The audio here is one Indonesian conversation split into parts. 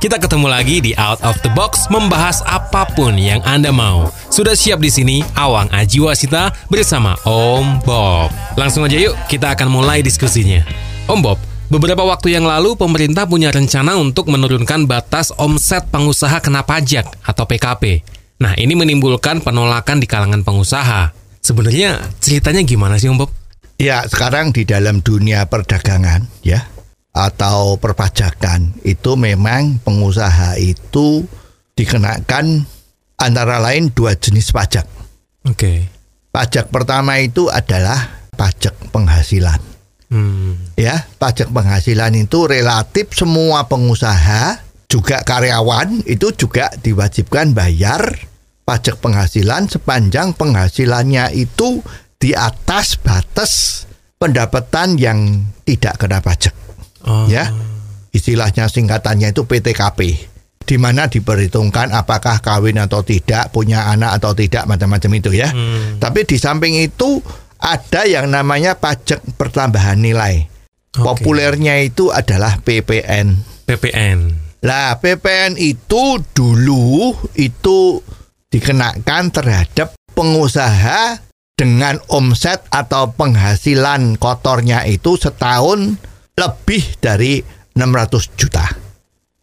Kita ketemu lagi di Out of the Box membahas apa pun yang Anda mau. Sudah siap di sini Awang Ajiwasita bersama Om Bob. Langsung aja yuk, kita akan mulai diskusinya. Om Bob, beberapa waktu yang lalu pemerintah punya rencana untuk menurunkan batas omset pengusaha kena pajak atau PKP. Nah, ini menimbulkan penolakan di kalangan pengusaha. Sebenarnya ceritanya gimana sih Om Bob? Ya, sekarang di dalam dunia perdagangan ya atau perpajakan itu memang pengusaha itu dikenakan antara lain dua jenis pajak. Oke. Pajak pertama itu adalah pajak penghasilan. Hmm. Ya, pajak penghasilan itu relatif semua pengusaha juga karyawan itu juga diwajibkan bayar pajak penghasilan sepanjang penghasilannya itu di atas batas pendapatan yang tidak kena pajak. Oh. Ya. Istilahnya singkatannya itu PTKP. Di mana diperhitungkan apakah kawin atau tidak, punya anak atau tidak, macam-macam itu ya. Hmm. Tapi di samping itu ada yang namanya pajak pertambahan nilai. Oke. Populernya itu adalah PPN. PPN. Lah, PPN itu dulu itu dikenakan terhadap pengusaha dengan omset atau penghasilan kotornya itu setahun lebih dari 600 juta.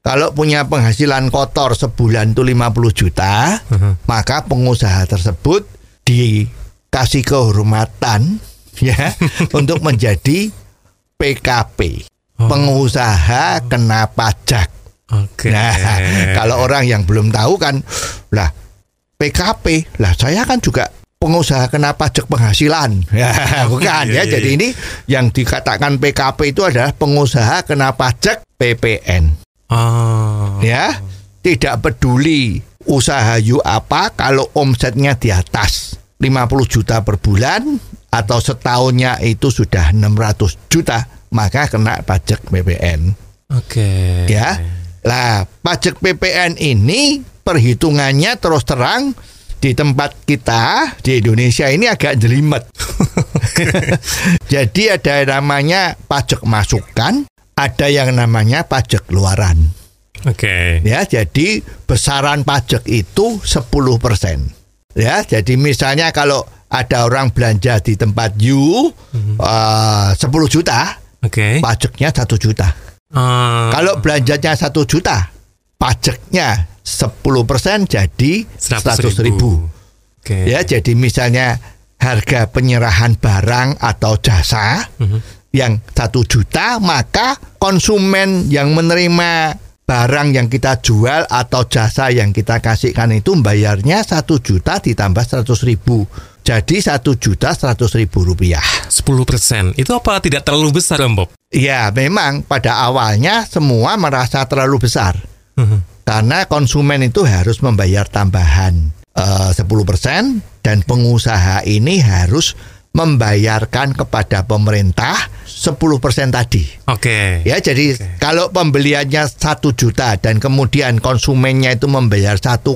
Kalau punya penghasilan kotor sebulan itu 50 juta, Mhm. maka pengusaha tersebut dikasih kehormatan ya untuk menjadi PKP. Oh. Pengusaha kena pajak. Oke. Nah, kalau orang yang belum tahu kan, lah PKP, lah saya kan juga pengusaha kena pajak penghasilan, ya bukan Iya, ya. iya, Jadi iya. ini yang dikatakan PKP itu adalah pengusaha kena pajak PPN, Oh. ya. Tidak peduli usaha you apa, kalau omsetnya di atas 50 juta per bulan atau setahunnya itu sudah 600 juta, maka kena pajak PPN. Oke. Ya. Lah, pajak PPN ini perhitungannya terus terang di tempat kita di Indonesia ini agak jelimet. Jadi ada namanya pajak masukan, ada yang namanya pajak keluaran. Oke. Ya, jadi besaran pajak itu 10%. Ya, jadi misalnya kalau ada orang belanja di tempat you eh, 10 juta, Oke. pajaknya 1 juta. Ah, Kalau belanjanya satu juta, pajaknya 10% jadi 100 ribu. Oke. Ya, jadi misalnya harga penyerahan barang atau jasa Mhm. yang satu juta, maka konsumen yang menerima barang yang kita jual atau jasa yang kita kasihkan itu bayarnya satu juta ditambah 100 ribu. Jadi satu juta 100 ribu rupiah. 10%. Itu apa tidak terlalu besar, Om Bob? Ya, memang pada awalnya semua merasa terlalu besar. Mhm. Karena konsumen itu harus membayar tambahan eh, 10% dan pengusaha ini harus membayarkan kepada pemerintah 10% tadi. Oke. Ya, jadi kalau pembeliannya 1 juta dan kemudian konsumennya itu membayar 1,1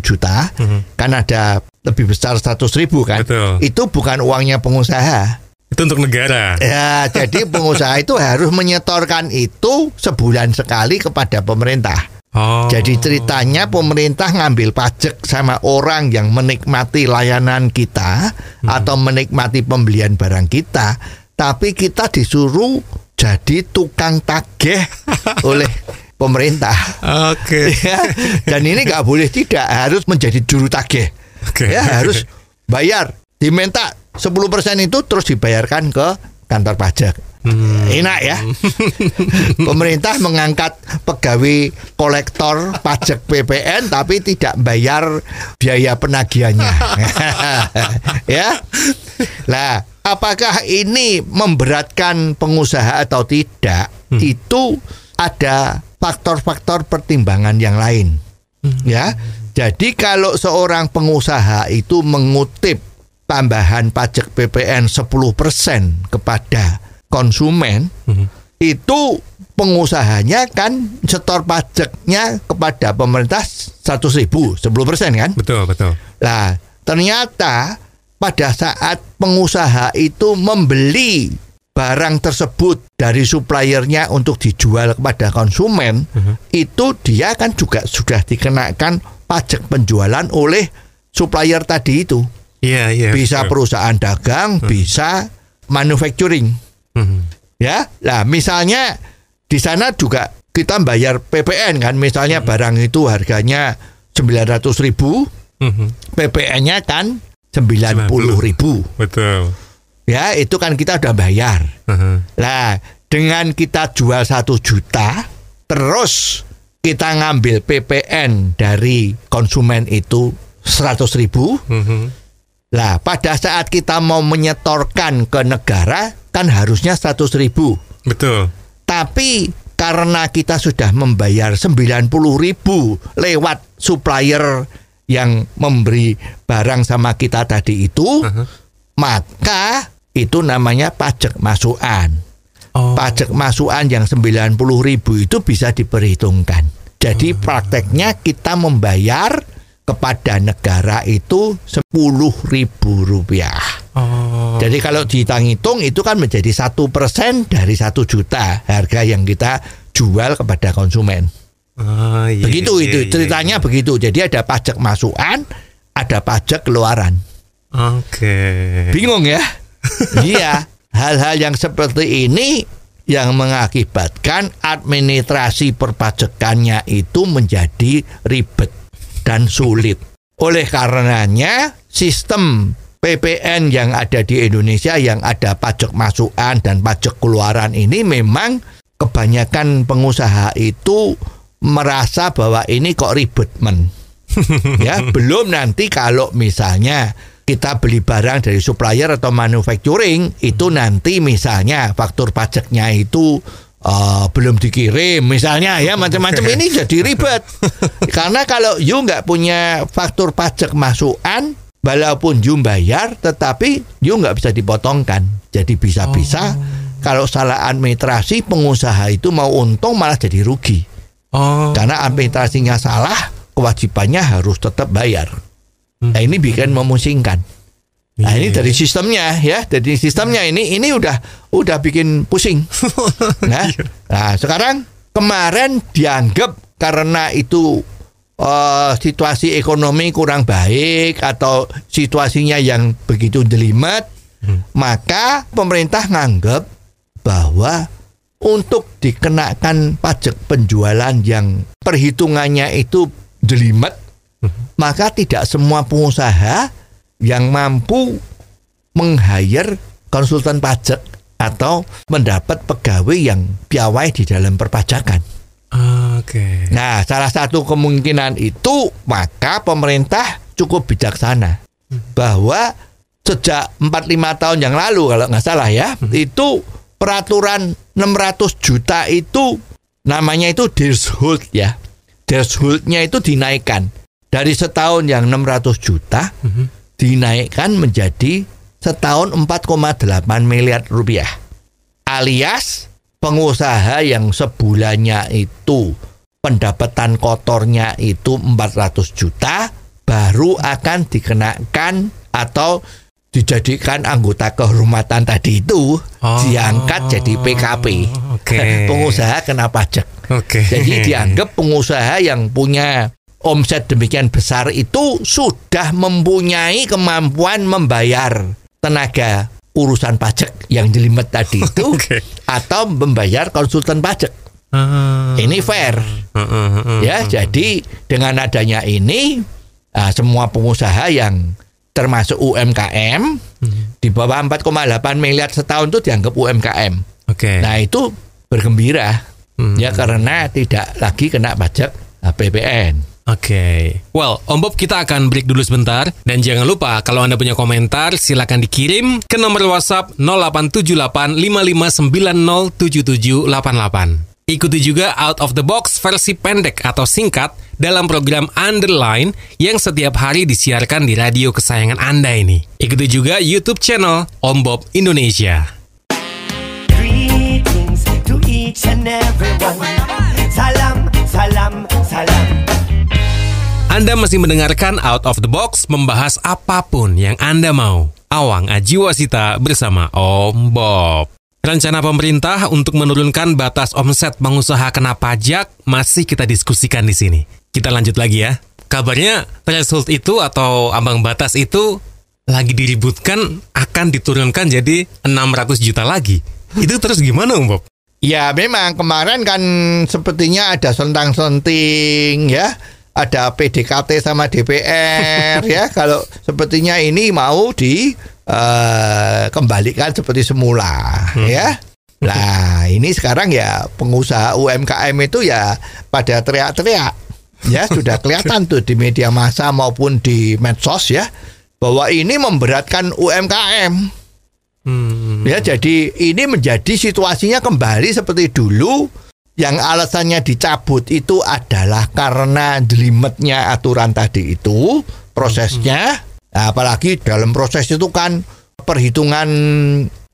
juta, kan ada lebih besar 100 ribu kan? Betul. Itu bukan uangnya pengusaha. Itu untuk negara. Ya, jadi pengusaha itu harus menyetorkan itu sebulan sekali kepada pemerintah. Oh. Jadi ceritanya pemerintah ngambil pajak sama orang yang menikmati layanan kita atau menikmati pembelian barang kita, tapi kita disuruh jadi tukang tagih oleh pemerintah. Oke. Ya, dan ini nggak boleh tidak harus menjadi juru tagih. Oke. Ya harus bayar, diminta 10% itu terus dibayarkan ke kantor pajak. Hmm. Enak ya. Pemerintah mengangkat pegawai kolektor pajak PPN tapi tidak bayar biaya penagihannya. ya. Lah, apakah ini memberatkan pengusaha atau tidak? Itu ada faktor-faktor pertimbangan yang lain. Ya. Jadi kalau seorang pengusaha itu mengutip tambahan pajak PPN 10% kepada konsumen, itu pengusahanya kan setor pajaknya kepada pemerintah 100 ribu, 10% kan? Betul, betul. Nah, ternyata pada saat pengusaha itu membeli barang tersebut dari suppliernya untuk dijual kepada konsumen, itu dia kan juga sudah dikenakan pajak penjualan oleh supplier tadi itu. Iya, iya. Bisa betul. perusahaan dagang, bisa manufacturing. Mhm. Ya, nah misalnya di sana juga kita bayar PPN kan, misalnya barang itu harganya 900 ribu, Mhm. PPN-nya kan 90 ribu. Betul. Ya, itu kan kita udah bayar. Nah, dengan kita jual satu juta, terus kita ngambil PPN dari konsumen itu 100 ribu. Mhm. Lah, pada saat kita mau menyetorkan ke negara, kan harusnya 100 ribu. Betul. Tapi karena kita sudah membayar 90 ribu lewat supplier yang memberi barang sama kita tadi itu, maka itu namanya pajak masukan. Oh. Pajak masukan yang 90 ribu itu bisa diperhitungkan. Jadi prakteknya kita membayar kepada negara itu 10 ribu rupiah. Oh. Jadi kalau dihitung-hitung itu kan menjadi satu persen dari satu juta harga yang kita jual kepada konsumen. Ah, iya, Begitu iya, itu iya, ceritanya begitu. Jadi ada pajak masukan, ada pajak keluaran. iya. Oke. Bingung ya? iya, hal-hal yang seperti ini yang mengakibatkan administrasi perpajakannya itu menjadi ribet dan sulit. Oleh karenanya sistem PPN yang ada di Indonesia yang ada pajak masukan dan pajak keluaran ini memang kebanyakan pengusaha itu merasa bahwa ini kok ribet men. ya, belum nanti kalau misalnya kita beli barang dari supplier atau manufacturing itu nanti misalnya faktur pajaknya itu eh, belum dikirim. Misalnya ya macam-macam. Ini jadi ribet. Karena kalau you nggak punya faktur pajak masukan walaupun you bayar tetapi you nggak bisa dipotongkan. Jadi bisa-bisa kalau salah administrasi pengusaha itu mau untung malah jadi rugi. Oh. karena administrasinya salah kewajibannya harus tetap bayar. Nah ini bikin memusingkan. Nah ini Iya. dari sistemnya ya, dari sistemnya ini ini udah udah bikin pusing. Nah, nah sekarang kemarin dianggap karena itu eh, situasi ekonomi kurang baik atau situasinya yang begitu jelimet, maka pemerintah nganggap bahwa untuk dikenakan pajak penjualan yang perhitungannya itu jelimet maka tidak semua pengusaha yang mampu meng-hire konsultan pajak atau mendapat pegawai yang piawai di dalam perpajakan. Oke. Nah, salah satu kemungkinan itu maka pemerintah cukup bijaksana bahwa sejak 45 tahun yang lalu kalau nggak salah ya, itu peraturan 600 juta itu namanya itu threshold ya. Thresholdnya itu dinaikkan dari setahun yang 600 juta dinaikkan menjadi setahun 4,8 miliar rupiah. Alias pengusaha yang sebulannya itu pendapatan kotornya itu 400 juta baru akan dikenakan atau dijadikan anggota kehormatan tadi itu Oh. diangkat jadi PKP. Oke. pengusaha kena pajak. Oke. Jadi dianggap pengusaha yang punya omset demikian besar itu sudah mempunyai kemampuan membayar tenaga urusan pajak yang jelimet tadi itu Oke. atau membayar konsultan pajak. Ah. Ini fair. Heeh, heeh. Ya, jadi dengan adanya ini ah, semua pengusaha yang termasuk UMKM di bawah 4,8 miliar setahun itu dianggap UMKM. Oke. Nah, itu bergembira Hmm. ya karena tidak lagi kena pajak PPN. Oke. Well, Om Bob kita akan break dulu sebentar dan jangan lupa kalau Anda punya komentar silakan dikirim ke nomor WhatsApp 0878 55907788. Ikuti juga Out of the Box versi pendek atau singkat dalam program Underline yang setiap hari disiarkan di radio kesayangan Anda ini. Ikuti juga YouTube channel Om Bob Indonesia. Greetings to each and everyone. Anda masih mendengarkan Out of the Box membahas apa pun yang Anda mau. Awang Ajiwasita bersama Om Bob. Rencana pemerintah untuk menurunkan batas omset pengusaha kena pajak masih kita diskusikan di sini. Kita lanjut lagi ya. Kabarnya threshold itu atau ambang batas itu lagi diributkan akan diturunkan jadi 600 juta lagi. Itu terus gimana Om Bob? Ya memang kemarin kan sepertinya ada selentang-selenting ya ada PDKT sama DPR ya kalau sepertinya ini mau di eh, kembalikan seperti semula ya. Nah ini sekarang ya pengusaha UMKM itu ya pada teriak-teriak ya sudah kelihatan tuh di media massa maupun di medsos ya bahwa ini memberatkan UMKM. Hmm. Ya, jadi ini menjadi situasinya kembali seperti dulu yang alasannya dicabut itu adalah karena jelimetnya aturan tadi itu prosesnya Nah, apalagi dalam proses itu kan perhitungan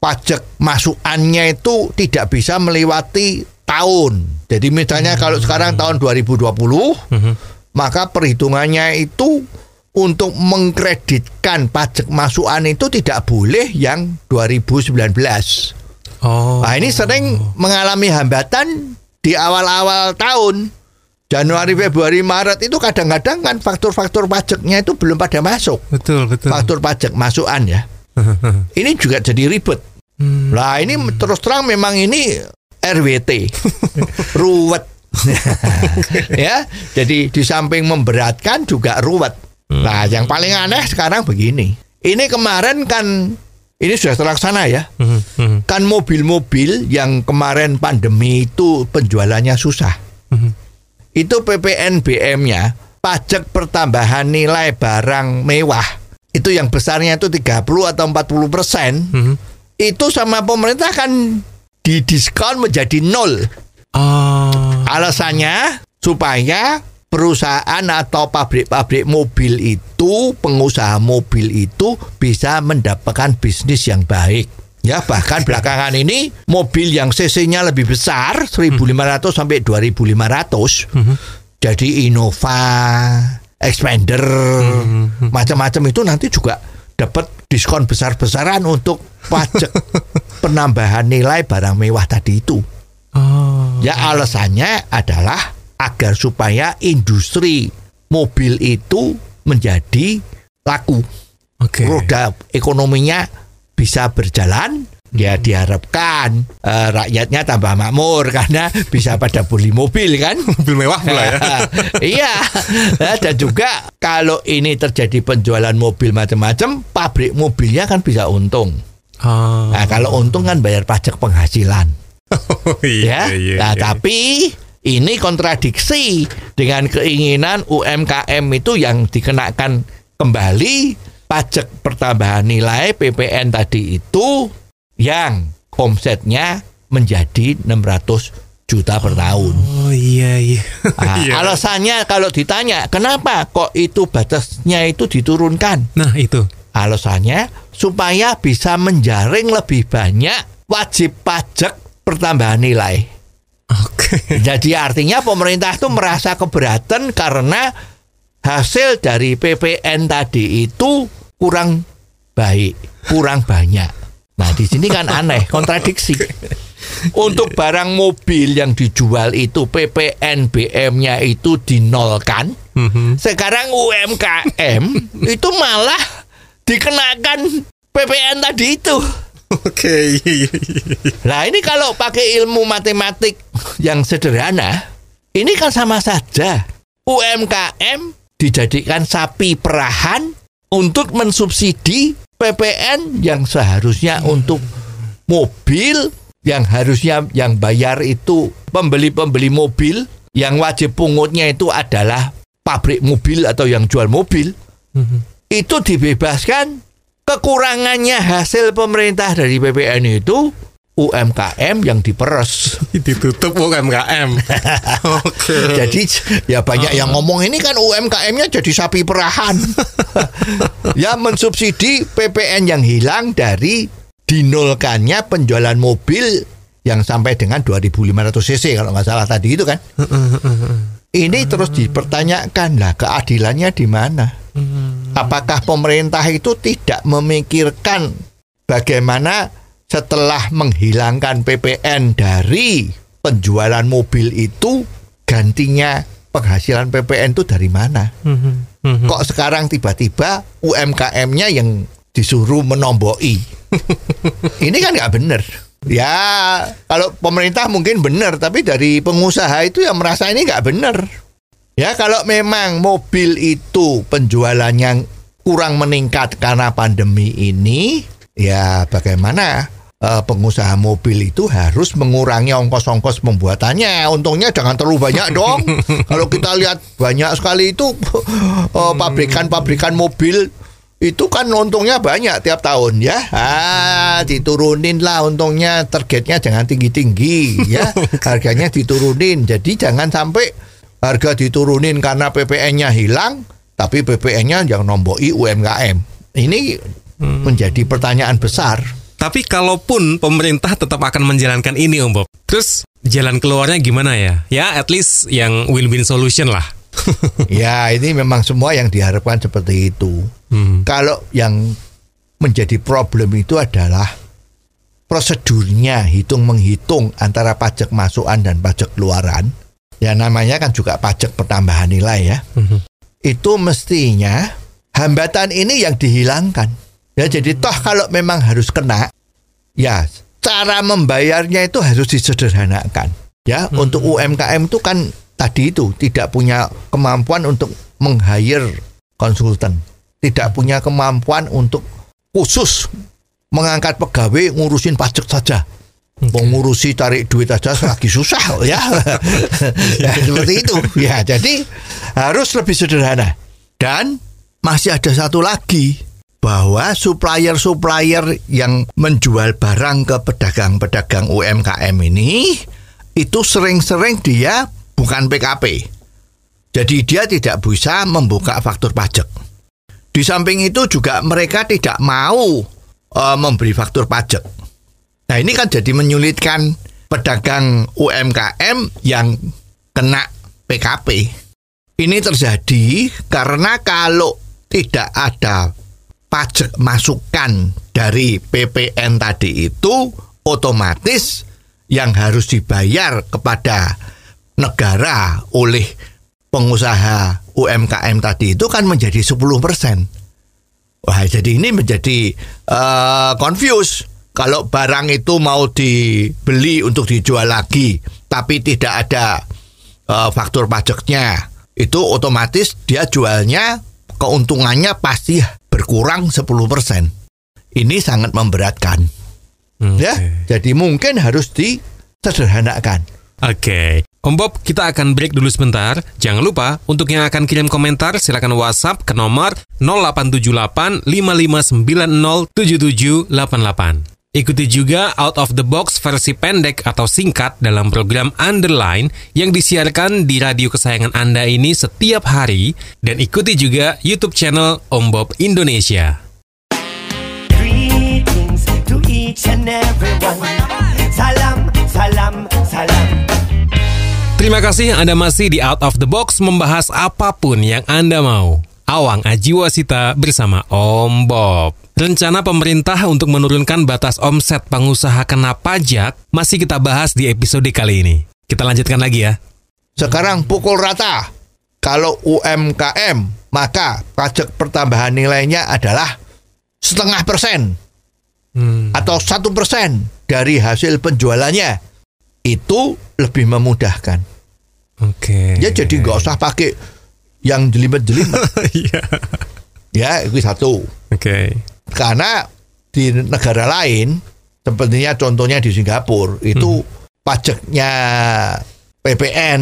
pajak masukannya itu tidak bisa melewati tahun. Jadi misalnya kalau sekarang tahun 2020 maka perhitungannya itu untuk mengkreditkan pajak masukan itu tidak boleh yang 2019. Oh. Nah ini sering mengalami hambatan di awal-awal tahun. Januari, Februari, Maret itu kadang-kadang kan faktur-faktur pajaknya itu belum pada masuk. Betul, betul. Faktur pajak masukan ya. Ini juga jadi ribet. Lah ini terus terang memang ini RWT. ruwet. ya, jadi di samping memberatkan juga ruwet. Nah, yang paling aneh sekarang begini. Ini kemarin kan ini sudah terlaksana ya. Hmm, hmm, Kan mobil-mobil yang kemarin pandemi itu penjualannya susah. hmm. Itu PPNBM-nya pajak pertambahan nilai barang mewah itu yang besarnya itu 30 atau 40 persen Mhm. itu sama pemerintah kan didiskon menjadi nol Oh. alasannya supaya perusahaan atau pabrik-pabrik mobil itu pengusaha mobil itu bisa mendapatkan bisnis yang baik. Ya bahkan belakangan ini mobil yang cc-nya lebih besar 1500 sampai 2500 jadi Innova Expander macam-macam itu nanti juga dapat diskon besar-besaran untuk pajak penambahan nilai barang mewah tadi itu. Oh. Ya alasannya adalah agar supaya industri mobil itu menjadi laku. Oke. Roda ekonominya bisa berjalan. Ya diharapkan eh, rakyatnya tambah makmur karena bisa pada beli mobil kan. Mobil mewah pula ya. iya. Nah, Dan juga kalau ini terjadi penjualan mobil macam-macam, pabrik mobilnya kan bisa untung. Oh. Nah, kalau untung kan bayar pajak penghasilan Oh, ya. iya, iya, nah, iya. tapi ini kontradiksi dengan keinginan UMKM itu yang dikenakan kembali pajak pertambahan nilai PPN tadi itu yang omsetnya menjadi 600 juta per tahun. Oh iya iya. Ah, Iya. Alasannya kalau ditanya kenapa kok itu batasnya itu diturunkan? Nah itu. Alasannya supaya bisa menjaring lebih banyak wajib pajak pertambahan nilai. Oke. Jadi artinya pemerintah itu merasa keberatan karena hasil dari PPN tadi itu kurang baik, kurang banyak. Nah, di sini kan aneh, kontradiksi. Untuk barang mobil yang dijual itu PPN BM-nya itu dinolkan. Mhm. Sekarang UMKM itu malah dikenakan PPN tadi itu. Oke. Nah ini kalau pakai ilmu matematik yang sederhana, ini kan sama saja. UMKM dijadikan sapi perahan untuk mensubsidi PPN yang seharusnya untuk mobil yang harusnya yang bayar itu pembeli-pembeli mobil yang wajib pungutnya itu adalah pabrik mobil atau yang jual mobil Mhm. itu dibebaskan kekurangannya hasil pemerintah dari PPN itu UMKM yang diperes. Ditutup UMKM. Jadi ya banyak yang ngomong ini kan UMKM-nya jadi sapi perahan. ya mensubsidi PPN yang hilang dari dinolkannya penjualan mobil yang sampai dengan 2500 cc kalau nggak salah tadi itu kan. Ini terus dipertanyakan lah keadilannya di mana? Apakah pemerintah itu tidak memikirkan bagaimana setelah menghilangkan PPN dari penjualan mobil itu gantinya penghasilan PPN itu dari mana? Kok sekarang tiba-tiba UMKM-nya yang disuruh menomboi? Ini kan nggak benar. Ya kalau pemerintah mungkin benar, tapi dari pengusaha itu yang merasa ini nggak benar. Ya kalau memang mobil itu penjualannya kurang meningkat karena pandemi ini, ya bagaimana eh, pengusaha mobil itu harus mengurangi ongkos-ongkos pembuatannya. Untungnya jangan terlalu banyak dong. Kalau kita lihat banyak sekali itu eh, pabrikan-pabrikan mobil itu kan untungnya banyak tiap tahun ya. Ah, diturunin lah untungnya targetnya jangan tinggi-tinggi ya. Harganya diturunin. Jadi jangan sampai harga diturunin karena PPN-nya hilang tapi PPN-nya yang nomboi UMKM. Ini menjadi pertanyaan besar. Tapi kalaupun pemerintah tetap akan menjalankan ini Om Bob, terus jalan keluarnya gimana ya? Ya at least yang win-win solution lah. ya ini memang semua yang diharapkan seperti itu. Hmm. Kalau yang menjadi problem itu adalah prosedurnya hitung menghitung antara pajak masukan dan pajak keluaran. Ya namanya kan juga pajak pertambahan nilai ya. Mhm. Itu mestinya hambatan ini yang dihilangkan. Ya jadi toh kalau memang harus kena, ya cara membayarnya itu harus disederhanakan. Ya untuk UMKM itu kan tadi itu tidak punya kemampuan untuk meng-hire konsultan, tidak punya kemampuan untuk khusus mengangkat pegawai ngurusin pajak saja. Mengurusi tarik duit aja lagi susah ya. ya seperti itu. Ya, jadi harus lebih sederhana. Dan masih ada satu lagi bahwa supplier-supplier yang menjual barang ke pedagang-pedagang UMKM ini itu sering-sering dia bukan PKP. Jadi dia tidak bisa membuka faktur pajak. Di samping itu juga mereka tidak mau eh, memberi faktur pajak. Nah ini kan jadi menyulitkan pedagang UMKM yang kena PKP. Ini terjadi karena kalau tidak ada pajak masukan dari PPN tadi itu otomatis yang harus dibayar kepada negara oleh pengusaha UMKM tadi itu kan menjadi 10%. Wah, jadi ini menjadi uh, confuse. Kalau barang itu mau dibeli untuk dijual lagi, tapi tidak ada uh, faktur pajaknya, itu otomatis dia jualnya keuntungannya pasti berkurang 10%. Ini sangat memberatkan. Oke. Ya, jadi mungkin harus disederhanakan. Oke. Om Bob, kita akan break dulu sebentar. Jangan lupa, untuk yang akan kirim komentar, silakan WhatsApp ke nomor 0878 5590 7788. Ikuti juga Out of the Box versi pendek atau singkat dalam program Underline yang disiarkan di radio kesayangan Anda ini setiap hari dan ikuti juga YouTube channel Om Bob Indonesia. Greetings to each and everyone. Salam, salam, salam. Terima kasih Anda masih di Out of the Box membahas apa pun yang Anda mau. Awang Ajiwasita bersama Om Bob. Rencana pemerintah untuk menurunkan batas omset pengusaha kena pajak masih kita bahas di episode kali ini. Kita lanjutkan lagi ya. Sekarang pukul rata. Kalau UMKM, maka pajak pertambahan nilainya adalah setengah persen Hmm, atau satu persen dari hasil penjualannya. Itu lebih memudahkan. Oke. Ya jadi nggak usah pakai yang jelimet-jelimet. Iya. ya, itu satu. Oke. Karena di negara lain, sepertinya contohnya di Singapura, itu pajaknya PPN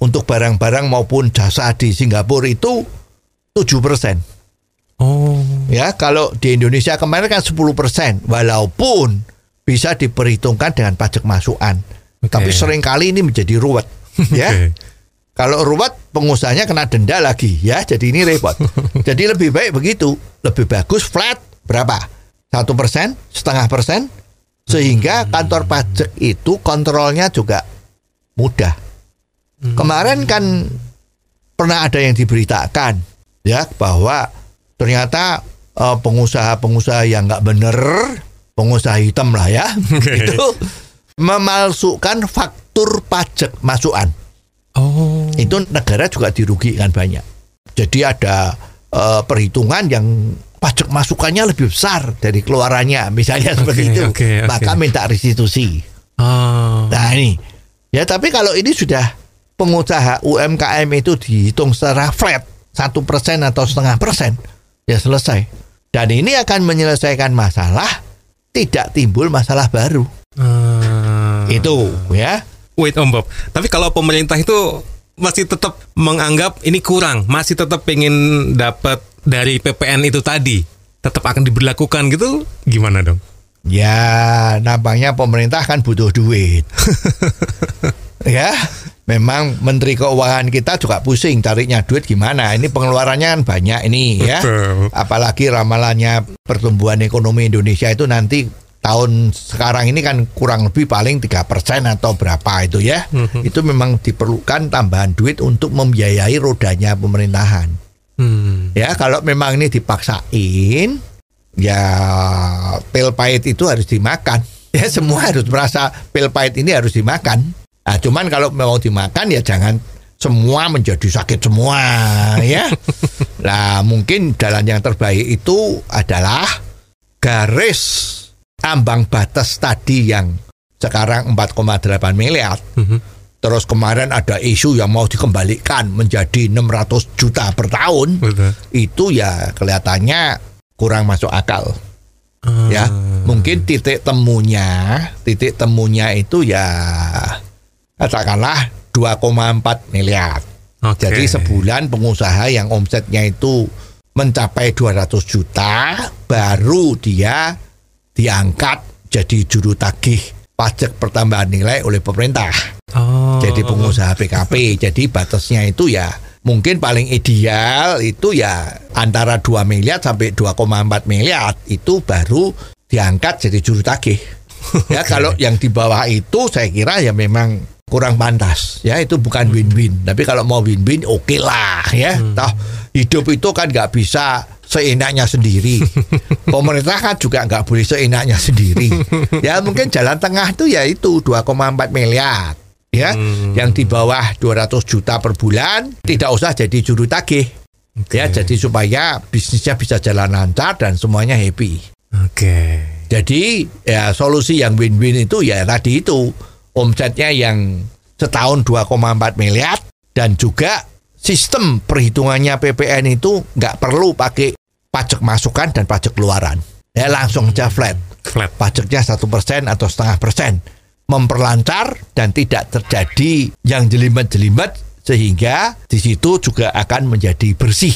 untuk barang-barang maupun jasa di Singapura itu 7 persen. Oh. Ya, kalau di Indonesia kemarin kan 10 persen, walaupun bisa diperhitungkan dengan pajak masukan. Oke. Tapi sering kali ini menjadi ruwet, ya. Kalau ruwet pengusahanya kena denda lagi, ya. Jadi ini repot. Jadi lebih baik begitu, lebih bagus flat berapa? Satu persen, setengah persen, sehingga kantor pajak itu kontrolnya juga mudah. Kemarin kan pernah ada yang diberitakan ya bahwa ternyata eh, pengusaha-pengusaha yang nggak bener, pengusaha hitam lah ya, itu memalsukan faktur pajak masukan. Oh. Itu negara juga dirugikan banyak. Jadi ada eh, perhitungan yang pajak masukannya lebih besar dari keluarannya, misalnya seperti Oke, itu, oke, oke. maka minta restitusi. Oh. Nah ini, ya tapi kalau ini sudah pengusaha UMKM itu dihitung secara flat satu persen atau setengah persen, ya selesai. Dan ini akan menyelesaikan masalah, tidak timbul masalah baru. Ah. Itu ya. Wait Om Bob, tapi kalau pemerintah itu masih tetap menganggap ini kurang, masih tetap pengen dapat dari PPN itu tadi, tetap akan diberlakukan gitu, gimana dong? Ya, nampaknya pemerintah kan butuh duit. ya, memang Menteri Keuangan kita juga pusing carinya duit gimana. Ini pengeluarannya kan banyak ini ya. Betul. Apalagi ramalannya pertumbuhan ekonomi Indonesia itu nanti tahun sekarang ini kan kurang lebih paling 3% atau berapa itu ya. Itu memang diperlukan tambahan duit untuk membiayai rodanya pemerintahan. Hmm. Ya, kalau memang ini dipaksain, ya pil pahit itu harus dimakan. Ya, semua harus merasa pil pahit ini harus dimakan. Nah, cuman kalau mau dimakan ya jangan semua menjadi sakit semua, ya. Nah, mungkin jalan yang terbaik itu adalah garis ambang batas tadi yang sekarang 4,8 miliar. Mhm. Terus kemarin ada isu yang mau dikembalikan menjadi 600 juta per tahun Betul. itu ya kelihatannya kurang masuk akal Ah. ya mungkin titik temunya titik temunya itu ya katakanlah 2,4 miliar Oke. jadi sebulan pengusaha yang omsetnya itu mencapai 200 juta baru dia diangkat jadi juru tagih pajak pertambahan nilai oleh pemerintah Oh. jadi pengusaha PKP. Jadi batasnya itu ya mungkin paling ideal itu ya antara 2 miliar sampai 2,4 miliar. Itu baru diangkat jadi juru tagih. Ya kalau yang di bawah itu saya kira ya memang kurang pantas. Ya itu bukan win-win. Tapi kalau mau win-win oke lah ya. Toh hidup itu kan nggak bisa seenaknya sendiri. Pemerintah kan juga nggak boleh seenaknya sendiri. Ya mungkin jalan tengah itu ya itu 2,4 miliar ya yang di bawah 200 juta per bulan tidak usah jadi juru tagih. Ya jadi supaya bisnisnya bisa jalan lancar dan semuanya happy. Oke. jadi ya solusi yang win-win itu ya tadi itu omsetnya yang setahun 2,4 miliar dan juga sistem perhitungannya PPN itu nggak perlu pakai pajak masukan dan pajak keluaran. Ya langsung aja flat. Flat. pajaknya satu persen atau setengah persen memperlancar dan tidak terjadi yang jelimet-jelimet sehingga di situ juga akan menjadi bersih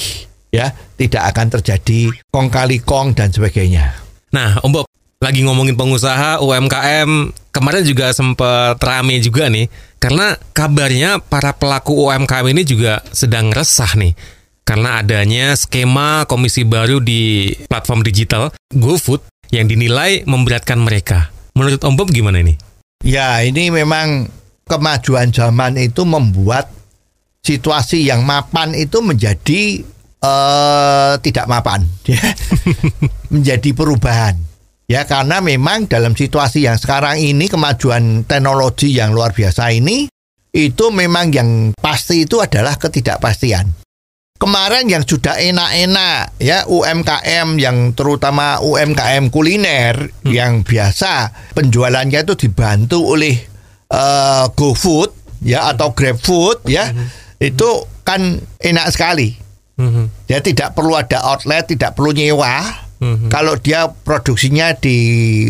ya tidak akan terjadi kong kali kong dan sebagainya Nah, Om Bob, lagi ngomongin pengusaha UMKM, kemarin juga sempat rame juga nih, karena kabarnya para pelaku UMKM ini juga sedang resah nih. Karena adanya skema komisi baru di platform digital GoFood yang dinilai memberatkan mereka. Menurut Om Bob gimana ini? Ya, ini memang kemajuan zaman itu membuat situasi yang mapan itu menjadi eh tidak mapan, ya. menjadi perubahan. Ya, karena memang dalam situasi yang sekarang ini kemajuan teknologi yang luar biasa ini itu memang yang pasti itu adalah ketidakpastian. Kemarin yang sudah enak-enak ya UMKM yang terutama UMKM kuliner yang biasa penjualannya itu dibantu oleh eh, GoFood ya atau GrabFood ya itu kan enak sekali. Mhm. Dia tidak perlu ada outlet, tidak perlu nyewa. Mhm. Kalau dia produksinya di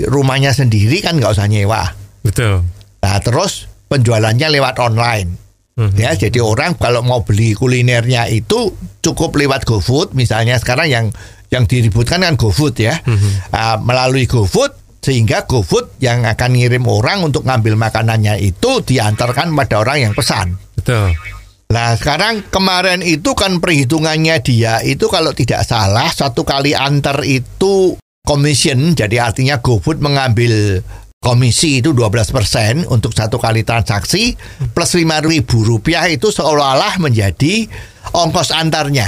rumahnya sendiri kan nggak usah nyewa. Betul. Nah terus penjualannya lewat online. Mhm. Ya, jadi orang kalau mau beli kulinernya itu cukup lewat GoFood. Misalnya sekarang yang yang diributkan kan GoFood ya. Ah, melalui GoFood Sehingga GoFood yang akan ngirim orang untuk ngambil makanannya itu diantarkan pada orang yang pesan. Betul. Nah sekarang kemarin itu kan perhitungannya dia itu kalau tidak salah satu kali antar itu commission jadi artinya GoFood mengambil komisi itu 12% untuk satu kali transaksi plus lima ribu rupiah itu seolah-olah menjadi ongkos antarnya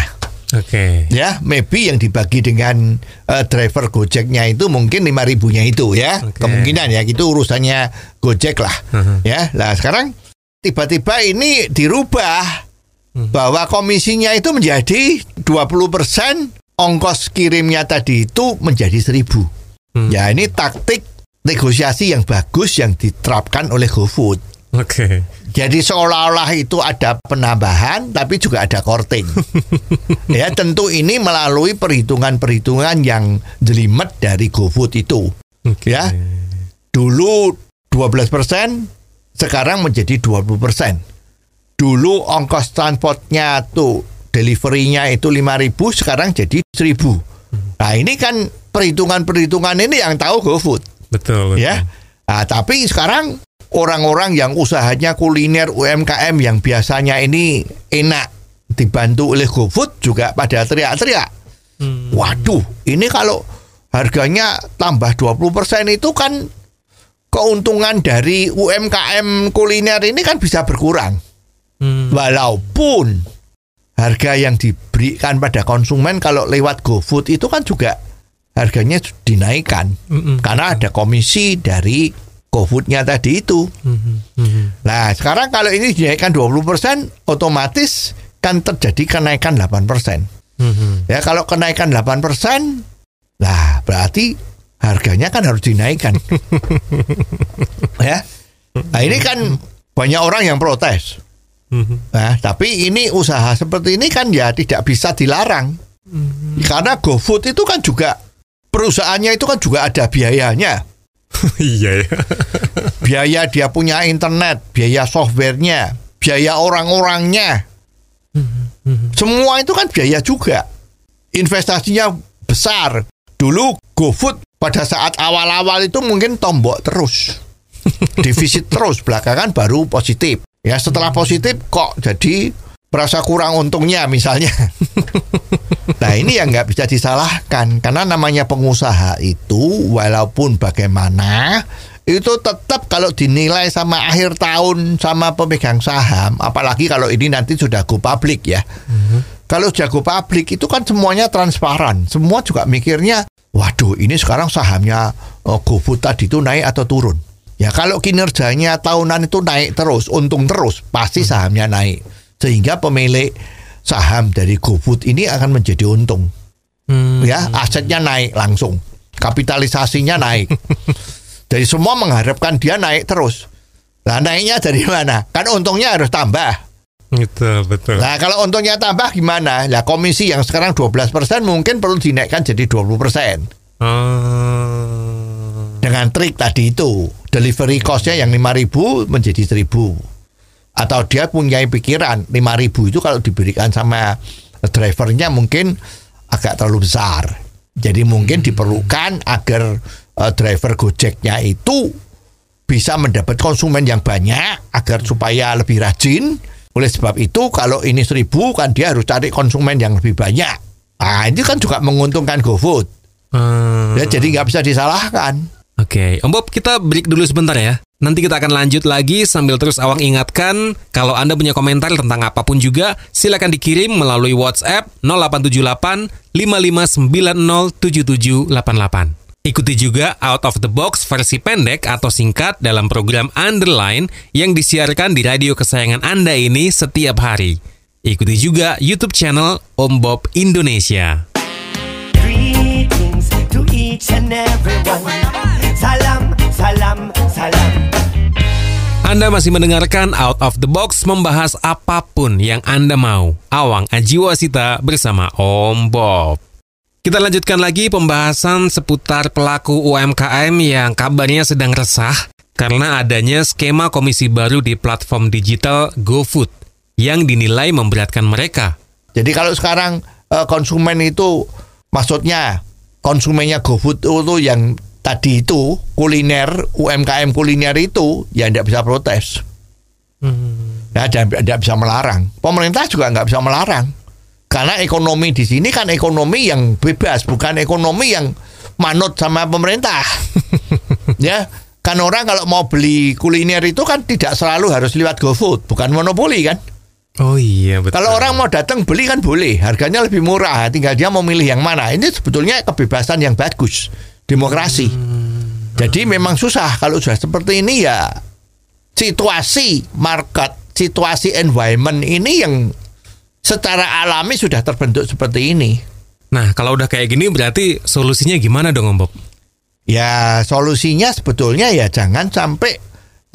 Oke. ya maybe yang dibagi dengan eh, driver Gojeknya itu mungkin lima ribunya itu ya Oke. kemungkinan ya itu urusannya Gojek lah Mhm. ya lah sekarang tiba-tiba ini dirubah bahwa komisinya itu menjadi 20% ongkos kirimnya tadi itu menjadi 1000 Hmm. ya ini taktik negosiasi yang bagus yang diterapkan oleh GoFood Oke. jadi seolah-olah itu ada penambahan tapi juga ada korting. ya tentu ini melalui perhitungan-perhitungan yang jelimet dari GoFood itu. Oke. Ya. Dulu 12%, sekarang menjadi 20%. Dulu ongkos transportnya tuh deliverynya itu 5000 sekarang jadi 1000. Nah, ini kan perhitungan-perhitungan ini yang tahu GoFood Betul. betul. ya. Nah, tapi sekarang orang-orang yang usahanya kuliner UMKM yang biasanya ini enak dibantu oleh GoFood juga pada teriak-teriak. Hmm. Waduh, ini kalau harganya tambah 20% itu kan keuntungan dari UMKM kuliner ini kan bisa berkurang. Hmm. Walaupun harga yang diberikan pada konsumen kalau lewat GoFood itu kan juga harganya dinaikkan Mm-mm. karena ada komisi dari GoFoodnya tadi itu. Mhm. Mhm. Nah, sekarang kalau ini dinaikkan 20%, otomatis kan terjadi kenaikan 8%. Mhm. Ya, kalau kenaikan 8%, lah berarti harganya kan harus dinaikkan. ya. Nah, ini kan banyak orang yang protes. Mhm. Nah, tapi ini usaha seperti ini kan ya tidak bisa dilarang. Karena GoFood itu kan juga perusahaannya itu kan juga ada biayanya. Iya ya. Biaya dia punya internet, biaya softwarenya, biaya orang-orangnya. Semua itu kan biaya juga. Investasinya besar. Dulu GoFood pada saat awal-awal itu mungkin tombok terus. Defisit terus, belakangan baru positif. Ya setelah positif kok jadi merasa kurang untungnya misalnya. Nah ini yang nggak bisa disalahkan karena namanya pengusaha itu walaupun bagaimana itu tetap kalau dinilai sama akhir tahun sama pemegang saham, apalagi kalau ini nanti sudah go public ya. Kalau sudah go public itu kan semuanya transparan, semua juga mikirnya, waduh ini sekarang sahamnya oh, GoFood tadi itu naik atau turun. Ya kalau kinerjanya tahunan itu naik terus, untung terus, pasti sahamnya naik. Sehingga pemilik saham dari GoFood ini akan menjadi untung. Hmm. Ya, asetnya naik langsung. Kapitalisasinya naik. Jadi semua mengharapkan dia naik terus. Nah, naiknya dari mana? Kan untungnya harus tambah. Betul, betul. Nah, kalau untungnya tambah gimana? Lah komisi yang sekarang 12% mungkin perlu dinaikkan jadi 20%. Oh. dengan trik tadi itu delivery costnya yang 5000 menjadi 1000 atau dia punya pikiran 5000 itu kalau diberikan sama drivernya mungkin agak terlalu besar. Jadi mungkin diperlukan agar eh, driver Gojeknya itu bisa mendapat konsumen yang banyak agar supaya lebih rajin. Oleh sebab itu kalau ini 1000 kan dia harus cari konsumen yang lebih banyak. Nah itu kan juga menguntungkan GoFood. Hmm. ya jadi nggak bisa disalahkan. Oke, Om Bob, kita break dulu sebentar ya. Nanti kita akan lanjut lagi sambil terus Awang ingatkan kalau Anda punya komentar tentang apa pun juga, silakan dikirim melalui WhatsApp 0878 5590 7788. Ikuti juga Out of the Box versi pendek atau singkat dalam program Underline yang disiarkan di radio kesayangan Anda ini setiap hari. Ikuti juga YouTube channel Om Bob Indonesia. Greetings to each and everyone. Anda masih mendengarkan Out of the Box membahas apa pun yang Anda mau. Awang Ajiwasita bersama Om Bob. Kita lanjutkan lagi pembahasan seputar pelaku UMKM yang kabarnya sedang resah karena adanya skema komisi baru di platform digital GoFood yang dinilai memberatkan mereka. Jadi kalau sekarang eh, konsumen itu maksudnya konsumennya GoFood itu yang tadi itu kuliner UMKM kuliner itu ya tidak bisa protes. Ya, dan tidak bisa melarang. Pemerintah juga nggak bisa melarang. Karena ekonomi di sini kan ekonomi yang bebas, bukan ekonomi yang manut sama pemerintah. ya, kan orang kalau mau beli kuliner itu kan tidak selalu harus lewat GoFood, bukan monopoli kan. Oh iya betul. Kalau orang mau datang beli kan boleh, harganya lebih murah, tinggal dia mau milih yang mana. Ini sebetulnya kebebasan yang bagus, demokrasi. Jadi memang susah kalau sudah seperti ini ya situasi market, situasi environment ini yang secara alami sudah terbentuk seperti ini. Nah kalau udah kayak gini berarti solusinya gimana dong Om Bob? Ya solusinya sebetulnya ya jangan sampai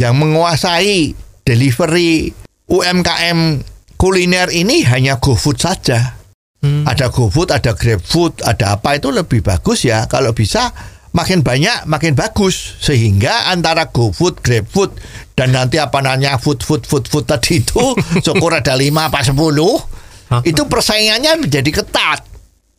yang menguasai delivery UMKM kuliner ini hanya GoFood saja. Ada GoFood, ada GrabFood, ada apa itu lebih bagus ya. Kalau bisa makin banyak makin bagus. Sehingga antara GoFood, GrabFood dan nanti apa namanya food food food food tadi itu syukur ada 5 apa 10 itu persaingannya menjadi ketat.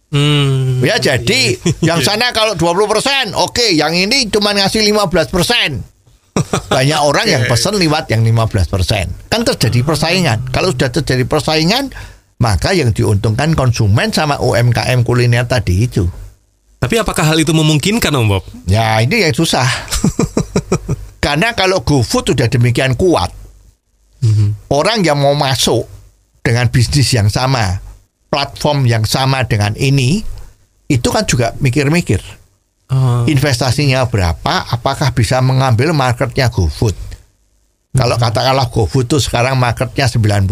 Hmm. Ya jadi yang sana kalau 20% oke yang ini cuma ngasih 15% banyak orang yang pesen lewat yang 15% kan terjadi persaingan. Kalau sudah terjadi persaingan maka yang diuntungkan konsumen sama UMKM kuliner tadi itu. Tapi apakah hal itu memungkinkan Om Bob? ya ini yang susah. Karena kalau GoFood sudah demikian kuat orang yang mau masuk dengan bisnis yang sama platform yang sama dengan ini itu kan juga mikir-mikir. Oh. investasinya berapa, apakah bisa mengambil marketnya GoFood. Kalau katakanlah GoFood itu sekarang marketnya 90%,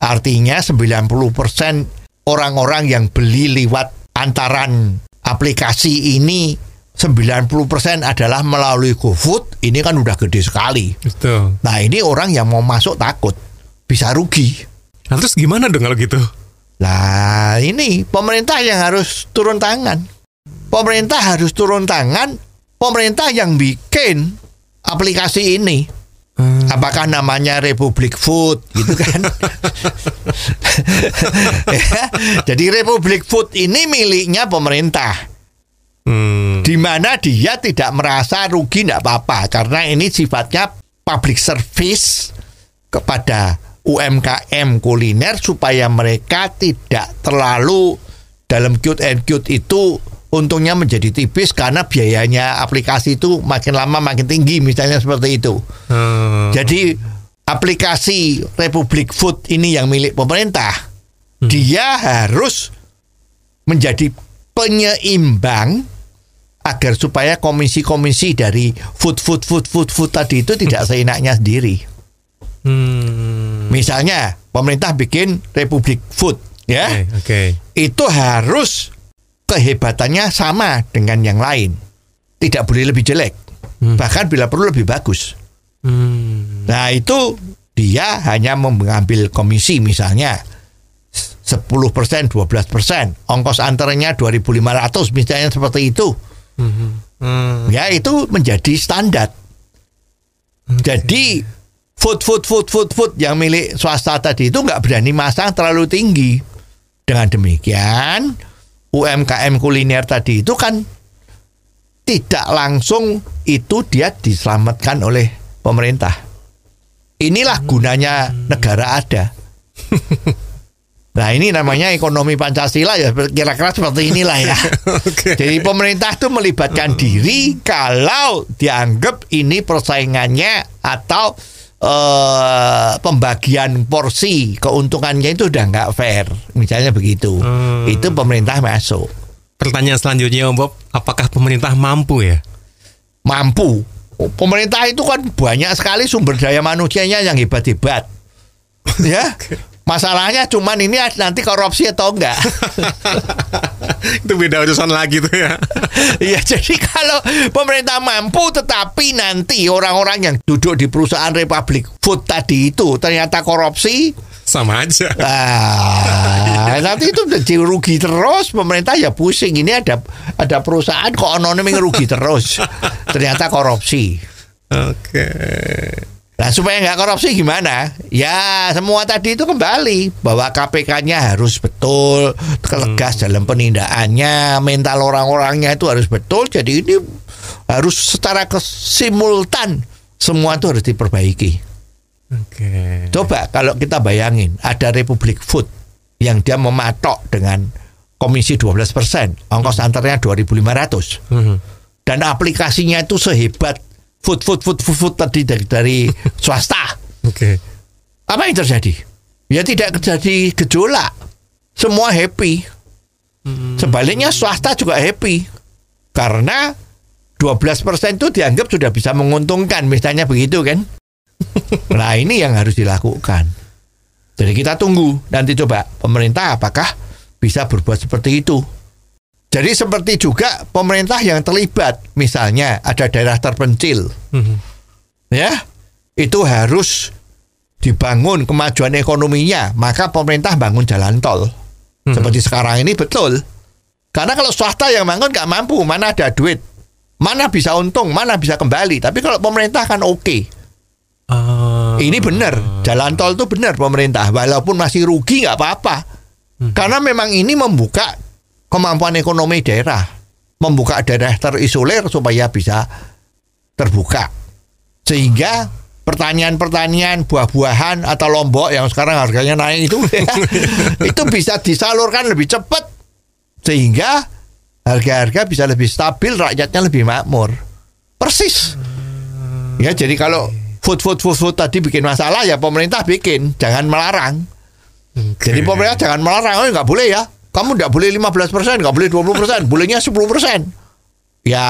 artinya 90% orang-orang yang beli lewat antaran aplikasi ini 90% adalah melalui GoFood, ini kan udah gede sekali. Betul. Nah ini orang yang mau masuk takut, bisa rugi. Nah terus gimana dong kalau gitu? Lah ini pemerintah yang harus turun tangan. Pemerintah harus turun tangan. Pemerintah yang bikin aplikasi ini. Apakah namanya Republik Food gitu kan? Ya, Jadi Republik Food ini miliknya pemerintah. Hmm. Di mana dia tidak merasa rugi tidak apa-apa karena ini sifatnya public service kepada UMKM kuliner supaya mereka tidak terlalu dalam cute and cute itu untungnya menjadi tipis karena biayanya aplikasi itu makin lama makin tinggi misalnya seperti itu. Hmm. Jadi aplikasi Republik Food ini yang milik pemerintah, dia harus menjadi penyeimbang agar supaya komisi-komisi dari food food food food food tadi itu tidak seenaknya sendiri. Hmm. Misalnya pemerintah bikin Republik Food, ya, Oke, oke. itu harus kehebatannya sama dengan yang lain, tidak boleh lebih jelek, bahkan bila perlu lebih bagus. Hmm. Nah itu dia hanya mengambil komisi misalnya 10%, 12%, ongkos antaranya 2.500 misalnya seperti itu. Hmm. Ya itu menjadi standar. Jadi food food food food food yang milik swasta tadi itu nggak berani masang terlalu tinggi. Dengan demikian UMKM kuliner tadi itu kan tidak langsung itu dia diselamatkan oleh pemerintah. Inilah gunanya negara ada. Nah ini namanya ekonomi Pancasila ya kira-kira seperti inilah ya. Oke. Jadi pemerintah itu melibatkan diri kalau dianggap ini persaingannya atau eh, pembagian porsi keuntungannya itu udah nggak fair, misalnya begitu. Hmm. Itu pemerintah masuk Pertanyaan selanjutnya Om Bob, apakah pemerintah mampu ya? mampu. Pemerintah itu kan banyak sekali sumber daya manusianya yang hebat-hebat. ya. Masalahnya cuman ini nanti korupsi atau enggak. Itu beda urusan lagi tuh ya. Iya, jadi kalau pemerintah mampu tetapi nanti orang-orang yang duduk di perusahaan Republik Food tadi itu ternyata korupsi, Sama aja. ah, nanti itu jadi rugi terus pemerintah ya pusing. Ini ada ada perusahaan kok anonim rugi terus. Ternyata korupsi. Oke. Nah supaya nggak korupsi gimana? Ya semua tadi itu kembali bahwa KPK-nya harus betul, tegas dalam penindakannya, mental orang-orangnya itu harus betul. Jadi ini harus secara kesimultan semua itu harus diperbaiki. Oke. Coba kalau kita bayangin ada Republik Food yang dia mematok dengan komisi 12 persen, ongkos antarnya 2.500 Mhm. dan aplikasinya itu sehebat food food food food, food tadi dari, dari swasta. Oke. Apa yang terjadi? Ya tidak terjadi gejolak. Semua happy. Sebaliknya swasta juga happy. Karena 12% itu dianggap sudah bisa menguntungkan, misalnya begitu kan. nah, ini yang harus dilakukan. Jadi kita tunggu nanti coba pemerintah apakah bisa berbuat seperti itu. Jadi seperti juga pemerintah yang terlibat, misalnya ada daerah terpencil, Mhm. ya itu harus dibangun kemajuan ekonominya. Maka pemerintah bangun jalan tol. Seperti sekarang ini betul. Karena kalau swasta yang bangun nggak mampu mana ada duit? Mana bisa untung mana bisa kembali? Tapi kalau pemerintah kan oke. Ah. ini benar. Jalan tol itu benar pemerintah. Walaupun masih rugi nggak apa-apa. Karena memang ini membuka kemampuan ekonomi daerah membuka daerah terisolir supaya bisa terbuka. Sehingga pertanian-pertanian buah-buahan atau lombok yang sekarang harganya naik itu itu bisa disalurkan lebih cepat. Sehingga harga-harga bisa lebih stabil rakyatnya lebih makmur. Persis. Ya jadi kalau food food food food tadi bikin masalah ya pemerintah bikin jangan melarang. Jadi pemerintah jangan melarang oh nggak boleh ya kamu nggak boleh 15 persen nggak boleh 20 persen bolehnya 10 persen ya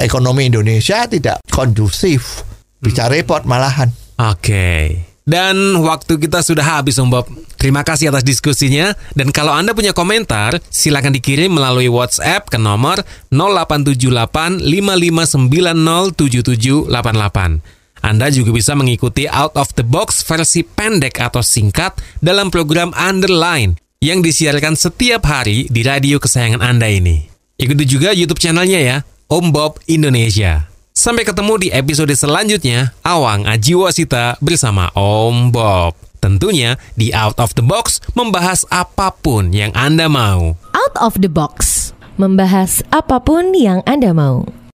ekonomi Indonesia tidak kondusif bisa repot malahan Oke. Dan waktu kita sudah habis Om Bob. Terima kasih atas diskusinya. Dan kalau Anda punya komentar, silakan dikirim melalui WhatsApp ke nomor 0878 5590 7788. Anda juga bisa mengikuti Out of the Box versi pendek atau singkat dalam program Underline yang disiarkan setiap hari di radio kesayangan Anda ini. Ikuti juga YouTube channelnya ya, Om Bob Indonesia. Sampai ketemu di episode selanjutnya, Awang Ajiwasita bersama Om Bob. Tentunya di Out of the Box membahas apa pun yang Anda mau. Out of the box. Membahas apa pun yang Anda mau.